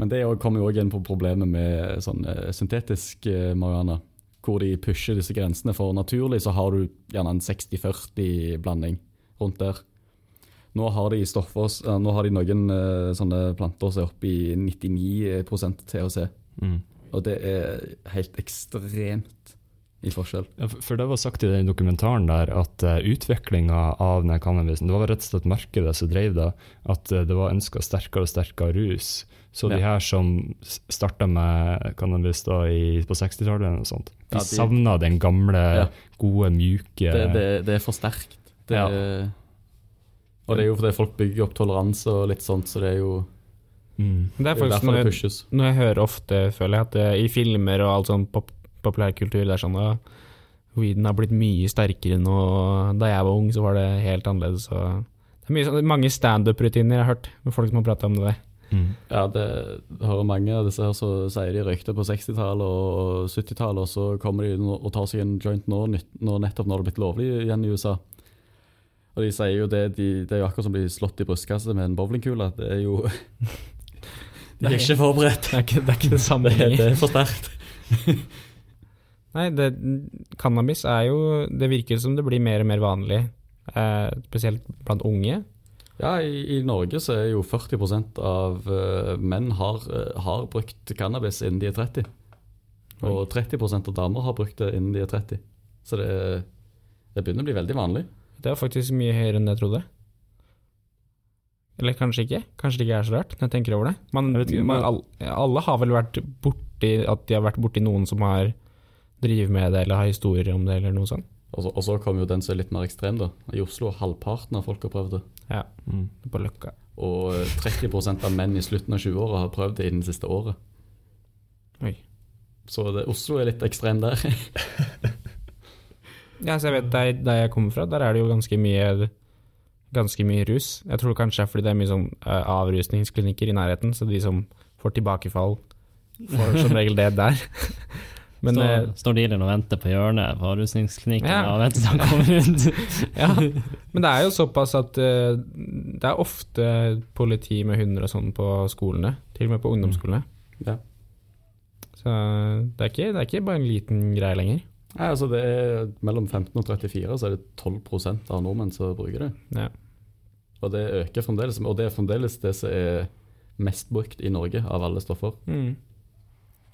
Men det kommer jo òg inn på problemet med sånn eh, syntetisk eh, marihuana. Hvor de pusher disse grensene. For naturlig så har du gjerne en 60-40-blanding rundt der. Nå har de stoffer, eh, nå har de noen eh, sånne planter som er oppe i 99% THC. Mm. Og det er helt ekstremt i forskjell. Ja, for- det var sagt i den dokumentaren der at uh, utviklinga av den cannabisen Det var rett og slett markedet som drev det. At uh, det var ønska sterkere og sterkere rus. Så de her som starta med cannabis da i, på 60-tallet, eller sånt, de, Ja, de- savna den gamle, Ja. gode, mjuke Det, det, det er for sterkt. Det, Ja. Og det er jo fordi folk bygger opp toleranse og litt sånt, så det er jo mm. Det er det er når, jeg, noe jeg hører ofte, føler jeg, at det, i filmer og alt sånt pop, populærkultur, det er sånn at weeden har blitt mye sterkere nå. Da jeg var ung, så var det helt annerledes. Det er mye, sånn- mange standup-rutiner jeg har hørt med folk som har prata om det der. Mm. Ja, det hører mange av disse her som sier de røykte på 60-tallet og 70-tallet, og så kommer de og tar seg en joint nå, nå nettopp når det er blitt lovlig igjen i USA. Og de sier jo det, de, det er jo akkurat som å bli slått i brystkasset med en bowlingkule. Det er jo De er ikke forberedt. Det er ikke det, er ikke det samme. Det, det er for sterkt. Nei, det, cannabis er jo Det virker som det blir mer og mer vanlig, eh, spesielt blant unge. Ja, i, i Norge så er jo 40 av uh, menn har, eh, har brukt cannabis innen de er 30. Og 30% av damer har brukt det innen de er 30. Så det, det begynner å bli veldig vanlig. Det er faktisk mye høyere enn jeg trodde. Eller kanskje ikke. Kanskje det ikke er så rart, når jeg tenker over det. Man, vet ikke, man, alle har vel vært borti at de har vært borti noen som har driver med det, eller har historier om det, eller noe sånt. Og så, og så kommer jo den som er litt mer ekstrem, da. I Oslo halvparten av folk har prøvd det. Ja, Mm. på Løkka. Og eh, 30% av menn i slutten av 20-åra har prøvd det innen det siste året. Oi. Så det, Oslo er litt ekstrem der. Ja, så jeg vet der, der jeg kommer fra, der er det jo ganske mye ganske mye rus. Jeg tror kanskje det er fordi det er mye sånn uh, avrusningsklinikker i nærheten, så de som får tilbakefall, får som regel det der. Men står, eh, står dealeren og venter på hjørnet på avrusningsklinikken Ja. og venter til han kommer ut. ja, men det er jo såpass at uh, det er ofte politi med hunder og sånn på skolene, til og med på ungdomsskolene. Ja. Så det er, ikke, det er ikke bare en liten greie lenger. Nei, altså det er Mellom 15 og 34 så er det 12% av nordmenn som bruker det. Ja. Og det øker fremdeles. Og det er fremdeles det som er mest brukt i Norge av alle stoffer. Mm.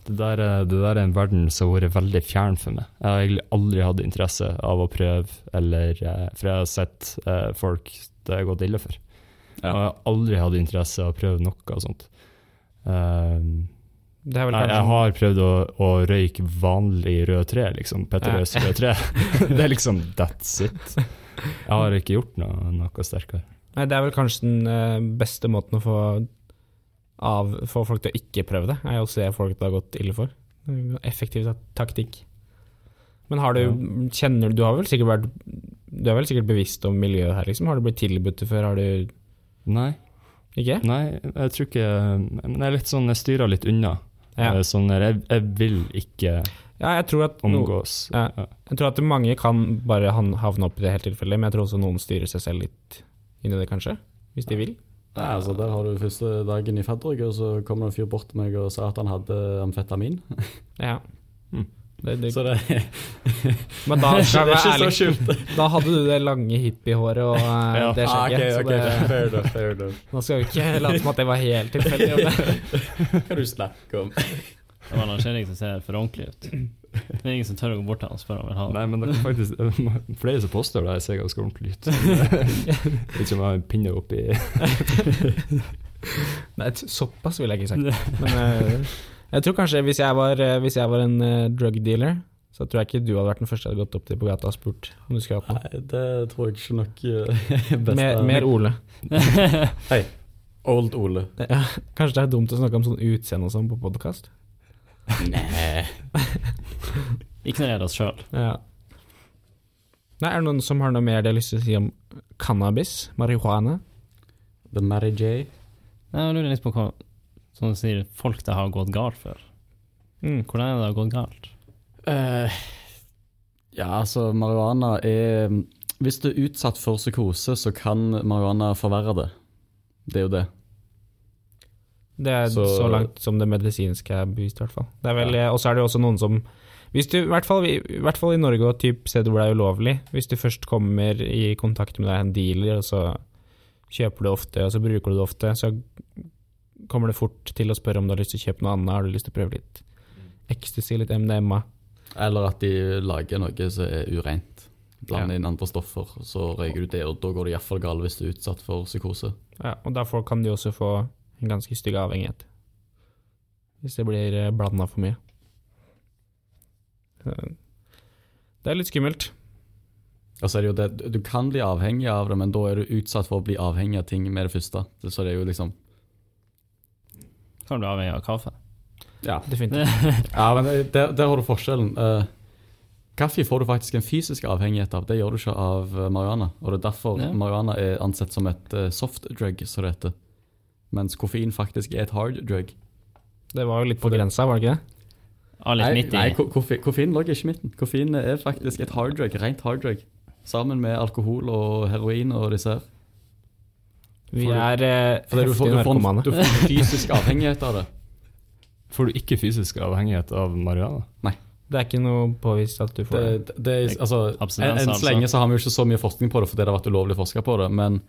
Det der, er- det der er en verden som har vært veldig fjern for meg. Jeg har egentlig aldri hatt interesse av å prøve, eller eh, For jeg har sett eh, folk det har gått ille for. Ja. Og jeg har aldri hatt interesse av å prøve noe sånt. Um, Det er vel jeg, jeg har prøvd å, å røyke vanlig rød tre, liksom. Petter Ja. Rød tre. det er liksom that's it. Jeg har ikke gjort noe, noe sterkere. Nei, det er vel kanskje den eh, beste måten å få, av, få folk til å ikke prøve det, er jo å se folk det har gått ille for. Effektiv taktikk. Men har du, kjenner du Du har vel sikkert vært Du er vel sikkert bevisst om miljøet her, liksom? Har du blitt tilbudt det før? Har du Nei, ikke? nei, jeg tror ikke Men jeg er litt sånn, jeg styrer litt unna. Ja, Eh, Sånn der, jeg, jeg vil ikke ja jeg tror at no, omgås. Ja. Jeg tror at mange kan bare havne opp i det helt tilfellet, men jeg tror også noen styrer seg selv litt inn i det, kanskje? Hvis de vil? Nei, altså Der har du første dagen i fadderuka, så kommer det en fyr bort til meg og sa at han hadde amfetamin. Ja. Mm. Det, det, Så det, men da, det skal er jeg være så ærlig, skjult. da hadde du det lange hippiehåret og eh, Ja. det Ah, skjegget. ok, okay, ok, det, fair enough, fair enough. nå skal vi ikke late som at det var helt tilfeldig. Hva du snakker om? Det var han som ser for ordentlig ut. Det er ingen som tør å gå bort til han og spørre om han vil ha det. Nei, men det er faktisk flere som påstår det. Jeg ser ganske ordentlig ut. Ikke som jeg har en pinne oppi Nei, såpass ville jeg ikke sagt. Men eh, jeg tror kanskje hvis jeg var, eh, hvis jeg var en uh, drug dealer, så tror jeg ikke du hadde vært den første jeg hadde gått opp til på gata og spurt om du skulle hatt noe. Nei, det tror jeg ikke nok best Mer, mer Ole. Old Ole. Ja, kanskje det er dumt å snakke om sånn utseende og sånn på podkast? Nei. Ignorer oss sjøl. Ja. Nei, er det noen som har noe mer de har lyst til å si om cannabis? Marihuana? The Mary J. Jeg lurer litt på hva som du sier, folk det har gått galt for. Mm. Hvordan er det det har gått galt? Uh, ja, altså, marihuana er Hvis du er utsatt for psykose, så kan marihuana forverre det. Det er jo det. Det er så, Så- langt som det medisinske er bevist, i hvert fall. Det er vel, Og så er det jo også noen som hvis du, i, hvert fall, i, I hvert fall i Norge og typ steder hvor det er ulovlig, hvis du først kommer i kontakt med deg en dealer, og så kjøper du ofte, og så bruker du det ofte, så kommer det fort til å spørre om du har lyst til å kjøpe noe annet. Har du lyst til å prøve litt ecstasy, litt MDMA? Eller at de lager noe som er ureint. Blander inn andre stoffer, så røyker du det, og da går det iallfall galt hvis du er utsatt for psykose. Ja, og derfor kan de også få en ganske stygg avhengighet. Hvis det blir blanda for mye. Det er litt skummelt. Og så er det jo det, Du kan bli avhengig av det, men da er du utsatt for å bli avhengig av ting med det første. Så det er jo liksom Kan bli avhengig av kaffe. Ja, Definitivt. ja men der, der har du forskjellen. Eh, kaffe får du faktisk en fysisk avhengighet av, det gjør du ikke av eh, marihuana. Og det er derfor Ja. marihuana er ansett som et eh, soft drug, som det heter. Mens koffein faktisk er et hard drug. Det var jo litt på grensa, var det ikke det? Ah, litt Nei, midt i. nei ko- koffe- koffein lå ikke i midten. Koffein er faktisk et hard drug, rent hard drug. Sammen med alkohol og heroin og disse her. Vi er eh, du, får, du, får, du får fysisk avhengighet av det. Får du ikke fysisk avhengighet av marihuana? Det er ikke noe påvist at du får det. Det, det, er- altså, enn altså. så lenge så har vi jo ikke så mye forskning på det fordi det har vært ulovlig å forske på det, men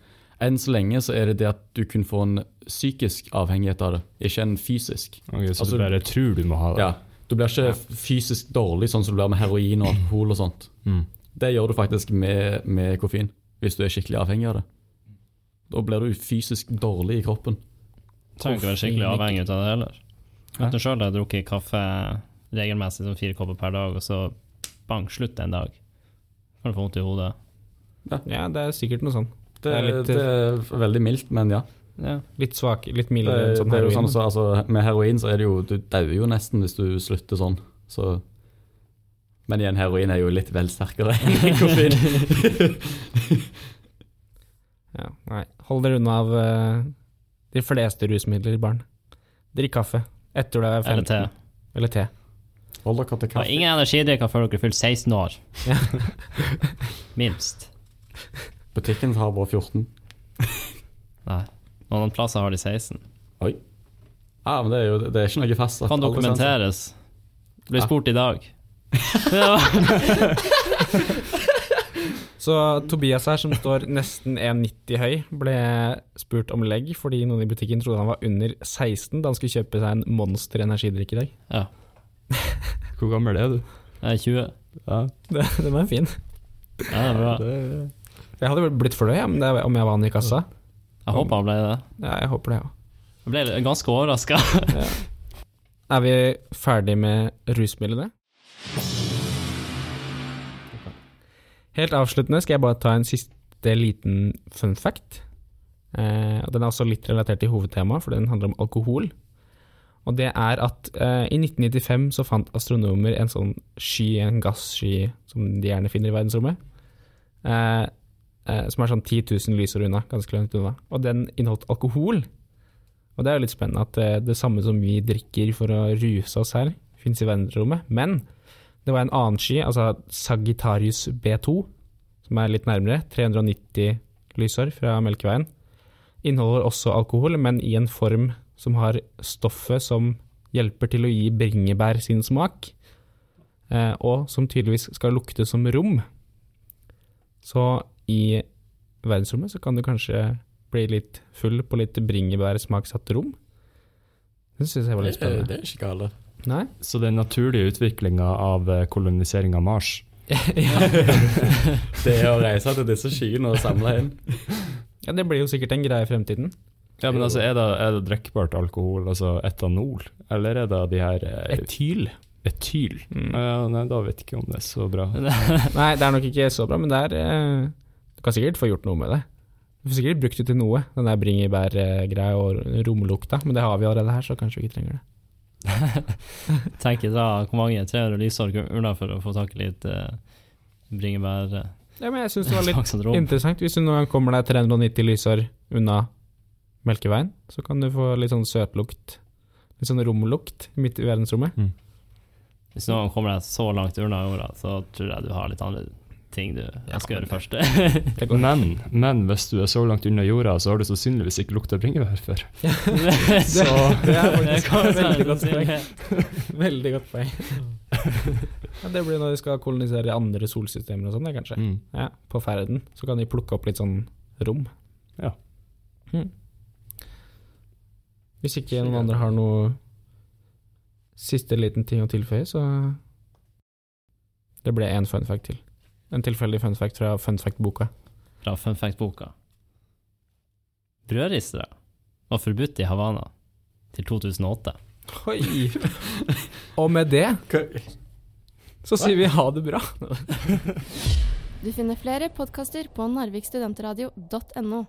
enn så lenge så er det det at du kun får en psykisk avhengighet av det, ikke en fysisk. Ok, så Altså, du bare tror du må ha det? Ja, Du blir ikke fysisk dårlig sånn som du blir med heroin og alkohol og sånt. Mm. Det gjør du faktisk med, med koffein, hvis du er skikkelig avhengig av det. Da blir du fysisk dårlig i kroppen. Trenger ikke være skikkelig avhengig av det heller. Vet du sjøl har drukket kaffe regelmessig, som fire kopper per dag, og så bang, slutt en dag. Kan du få vondt i hodet. Ja, det er sikkert noe sånt. Det, Det er litt- det er veldig mildt, men ja. Ja. Litt svak, litt mildere enn sånn det er jo heroin. sånn, så, altså, med heroin så er det jo Du dauer jo nesten hvis du slutter sånn. Så. Men igjen, heroin er jo litt vel sterkere enn koffein. Ja, nei. Hold dere unna av uh, de fleste rusmidler, barn. Drikk kaffe etter du er 15. Eller te. Eller te. Hold dere til kaffe. ingen energidrikker før dere fyller 16 år. Minst. Butikken har bare 14. Nei. Noen plasser har de 16. Oi. Ja, men det er jo det er ikke noe fast. Kan dokumenteres. Ble Ja. spurt i dag. ja. Så Tobias her, som står nesten 1,90 høy, ble spurt om legg fordi noen i butikken trodde han var under 16 da han skulle kjøpe seg en Monster energidrikk i dag. ja. Hvor gammel er du? Jeg er 20. Ja, Det, den er fin. Ja, det er bra. det, Jeg hadde blitt fornøyd om, det- om jeg var han i kassa. Jeg håper han ble det. Ja, jeg håper det, ja. Jeg ble ganske overraska. Er vi ferdig med rusmidlene? Helt avsluttende skal jeg bare ta en siste liten fun fact. Eh, den er også litt relatert til hovedtemaet, for den handler om alkohol. Og det er at eh, i 1995 så fant astronomer en sånn sky, en gassky, som de gjerne finner i verdensrommet, eh, som er sånn 10 000 lysår unna, ganske langt unna. Og den inneholdt alkohol. Og det er jo litt spennende at det, det samme som vi drikker for å ruse oss her, finnes i verdensrommet. Men det var en annen sky, altså Sagittarius B2, som er litt nærmere, 390 lysår fra Melkeveien. Inneholder også alkohol, men i en form som har stoffet som hjelper til å gi bringebær sin smak, eh, og som tydeligvis skal lukte som rom. Så i verdensrommet så kan du kanskje bli litt full på litt bringebærsmaksatt rom. Det syns jeg var litt spennende. det er ikke gale. Nei? Så den naturlige utviklinga av eh, kolonisering av Mars Det er å reise til disse skyene og samle inn. Ja, det blir jo sikkert en greie i fremtiden. Ja, men altså, er det, er det drikkbart alkohol, altså etanol, eller er det de her eh, Etyl. etyl? Mm. Uh, nei, da vet jeg ikke om det er så bra. Nei, det er nok ikke så bra, men det er eh, Du kan sikkert få gjort noe med det. Du får sikkert brukt det til noe, den der bringebærgreia og romlukta, men det har vi allerede her, så kanskje vi ikke trenger det. Tenk da hvor mange 300 lysår unna for å få tak i litt uh, bringebær. eh, Ja, men jeg syns det var litt interessant. Hvis du noen gang kommer deg 390 lysår unna Melkeveien, så kan du få litt sånn søtlukt, litt sånn romlukt midt i verdensrommet. Hvis noen kommer deg så langt unna jorda, så tror jeg du har litt andre ting du skal å gjøre først. Men, men hvis du er så langt unna jorda, så har du sannsynligvis ikke lukta bringebær før. Så det er Det faktisk kan et veldig godt poeng. Veldig godt poeng. Ja, det blir når de skal kolonisere andre solsystemer og sånn, det, kanskje. Mm. Ja, på ferden. Så kan de plukke opp litt sånn rom. Ja. Mm. Hvis ikke noen andre har noe siste liten ting å tilføye, så Det ble én fun fact til. En tilfeldig fun fact fra fun fact-boka. Fra Fun Fact-boka. Brødristere var forbudt i Havana til 2008. Oi! Og med det så sier vi ha det bra. Du finner flere podkaster på narvikstudentradio.no.